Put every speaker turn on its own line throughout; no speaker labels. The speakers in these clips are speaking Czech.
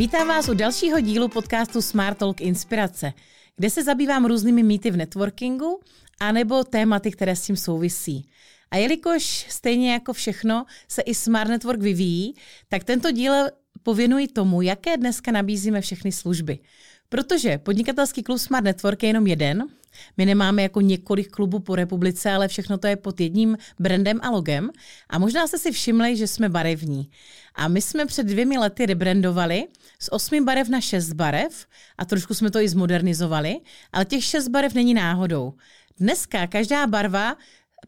Vítám vás u dalšího dílu podcastu Smart Talk Inspirace, kde se zabývám různými mýty v networkingu anebo tématy, které s tím souvisí. A jelikož stejně jako všechno se i Smart Network vyvíjí, tak tento díl pověnuji tomu, jaké dneska nabízíme všechny služby. Protože podnikatelský klub Smart Network je jenom jeden, my nemáme jako několik klubů po republice, ale všechno to je pod jedním brandem a logem. A možná jste si všimli, že jsme barevní. A my jsme před dvěmi lety rebrandovali z osmi barev na šest barev a trošku jsme to i zmodernizovali, ale těch šest barev není náhodou. Dneska každá barva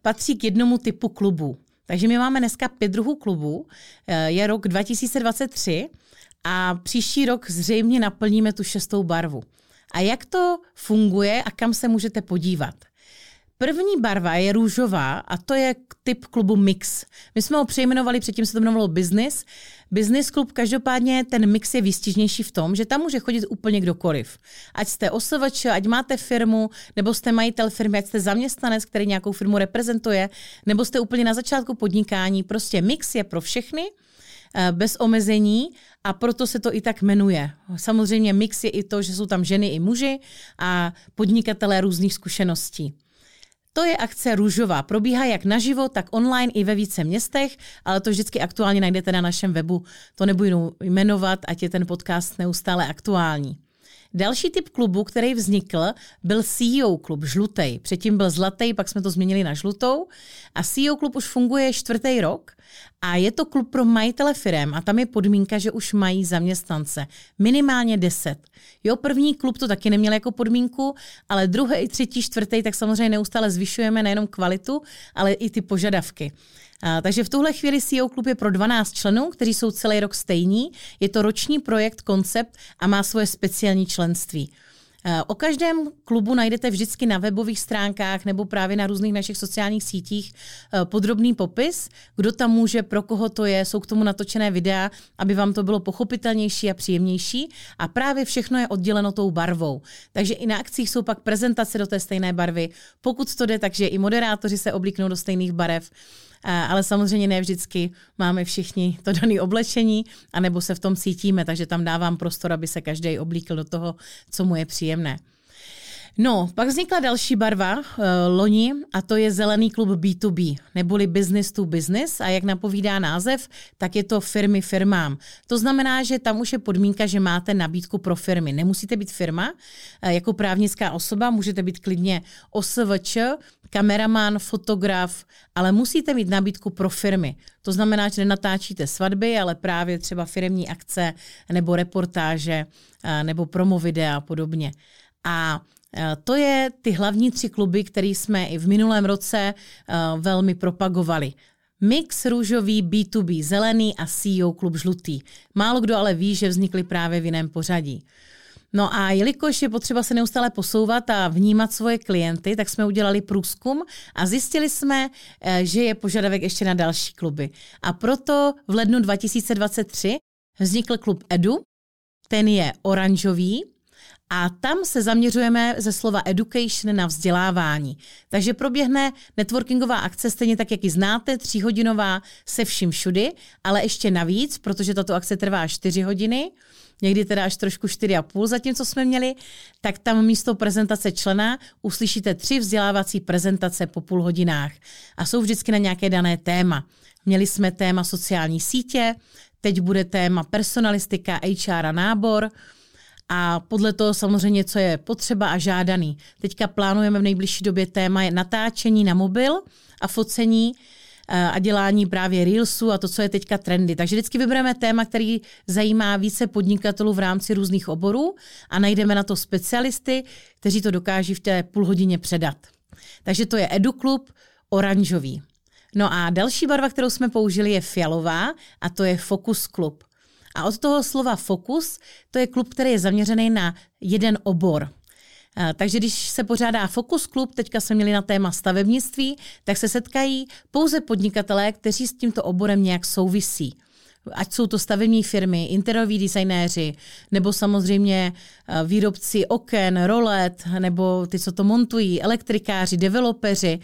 patří k jednomu typu klubu. Takže my máme dneska pět druhů klubů, eh, je rok 2023 a příští rok zřejmě naplníme tu šestou barvu. A jak to funguje a kam se můžete podívat? První barva je růžová a to je typ klubu Mix. My jsme ho přejmenovali, předtím se to jmenovalo Business. Business klub, každopádně ten mix je výstižnější v tom, že tam může chodit úplně kdokoliv. Ať jste OSVČ, ať máte firmu, nebo jste majitel firmy, ať jste zaměstnanec, který nějakou firmu reprezentuje, nebo jste úplně na začátku podnikání. Prostě mix je pro všechny Eh, bez omezení a proto se to i tak jmenuje. Samozřejmě mix je i to, že jsou tam ženy i muži a podnikatelé různých zkušeností. To je akce Růžová. Probíhá jak naživo, tak online i ve více městech, ale to vždycky aktuálně najdete na našem webu. To nebudu jmenovat, ať je ten podcast neustále aktuální. Další typ klubu, který vznikl, byl CEO klub, žlutý. Předtím byl zlatý, pak jsme to změnili na žlutou. A CEO klub už funguje čtvrtý rok a je to klub pro majitele firem a tam je podmínka, že už mají zaměstnance. Minimálně 10. Jo, první klub to taky neměl jako podmínku, ale druhý, třetí, čtvrtý, tak samozřejmě neustále zvyšujeme nejenom kvalitu, ale i ty požadavky. A, takže v tuhle chvíli CEO Klub je pro 12 členů, kteří jsou celý rok stejní. Je to roční projekt, koncept a má svoje speciální členství. O každém klubu najdete vždycky na webových stránkách nebo právě na různých našich sociálních sítích podrobný popis, kdo tam může, pro koho to je, jsou k tomu natočené videa, aby vám to bylo pochopitelnější a příjemnější. A právě všechno je odděleno tou barvou. Takže i na akcích jsou pak prezentace do té stejné barvy. Pokud to jde, takže i moderátoři se oblíknou do stejných barev ale samozřejmě ne vždycky máme všichni to dané oblečení, anebo se v tom cítíme, takže tam dávám prostor, aby se každý oblíkl do toho, co mu je příjemné. No, pak vznikla další barva uh, loni a to je zelený klub B2B, neboli business to business a jak napovídá název, tak je to firmy firmám. To znamená, že tam už je podmínka, že máte nabídku pro firmy. Nemusíte být firma uh, jako právnická osoba, můžete být klidně OSVČ, kameraman, fotograf, ale musíte mít nabídku pro firmy. To znamená, že nenatáčíte svatby, ale právě třeba firmní akce nebo reportáže uh, nebo promo videa a podobně. A Eh, to je ty hlavní tři kluby, které jsme i v minulém roce eh, velmi propagovali. Mix růžový, B2B zelený a CEO klub žlutý. Málo kdo ale ví, že vznikly právě v jiném pořadí. No a jelikož je potřeba se neustále posouvat a vnímat svoje klienty, tak jsme udělali průzkum a zjistili jsme, eh, že je požadavek ještě na další kluby. A proto v lednu 2023 vznikl klub Edu, ten je oranžový, a tam se zaměřujeme ze slova education na vzdělávání. Takže proběhne networkingová akce stejně tak, jak ji znáte, tříhodinová se vším všudy, ale ještě navíc, protože tato akce trvá 4 hodiny, někdy teda až trošku 4,5 zatím, co jsme měli, tak tam místo prezentace člena uslyšíte tři vzdělávací prezentace po půl hodinách a jsou vždycky na nějaké dané téma. Měli jsme téma sociální sítě, teď bude téma personalistika, HR a nábor, a podle toho samozřejmě, co je potřeba a žádaný. Teďka plánujeme v nejbližší době téma je natáčení na mobil a focení eh, a dělání právě Reelsu a to, co je teďka trendy. Takže vždycky vybereme téma, který zajímá více podnikatelů v rámci různých oborů a najdeme na to specialisty, kteří to dokáží v té půl hodině předat. Takže to je EduClub oranžový. No a další barva, kterou jsme použili, je fialová a to je Focus Club. A od toho slova fokus, to je klub, který je zaměřený na jeden obor. Takže když se pořádá Focus Club, teďka jsme měli na téma stavebnictví, tak se setkají pouze podnikatelé, kteří s tímto oborem nějak souvisí. Ať jsou to stavební firmy, interiéroví designéři, nebo samozřejmě výrobci oken, rolet, nebo ty, co to montují, elektrikáři, developeři.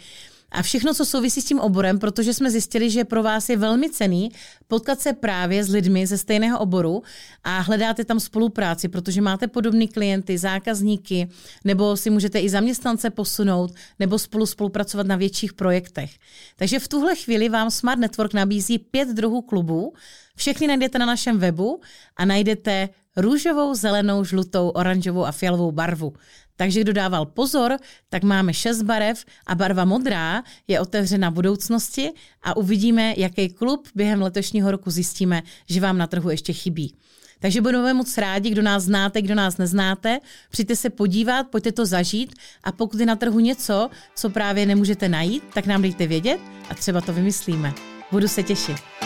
A všechno, co souvisí s tím oborem, protože jsme zjistili, že pro vás je velmi cený potkat se právě s lidmi ze stejného oboru a hledáte tam spolupráci, protože máte podobné klienty, zákazníky, nebo si můžete i zaměstnance posunout, nebo spolu spolupracovat na větších projektech. Takže v tuhle chvíli vám Smart Network nabízí pět druhů klubů. Všechny najdete na našem webu a najdete růžovou, zelenou, žlutou, oranžovou a fialovou barvu. Takže kdo dával pozor, tak máme šest barev a barva modrá je otevřena budoucnosti a uvidíme, jaký klub během letošního roku zjistíme, že vám na trhu ještě chybí. Takže budeme moc rádi, kdo nás znáte, kdo nás neznáte. Přijďte se podívat, pojďte to zažít a pokud je na trhu něco, co právě nemůžete najít, tak nám dejte vědět a třeba to vymyslíme. Budu se těšit.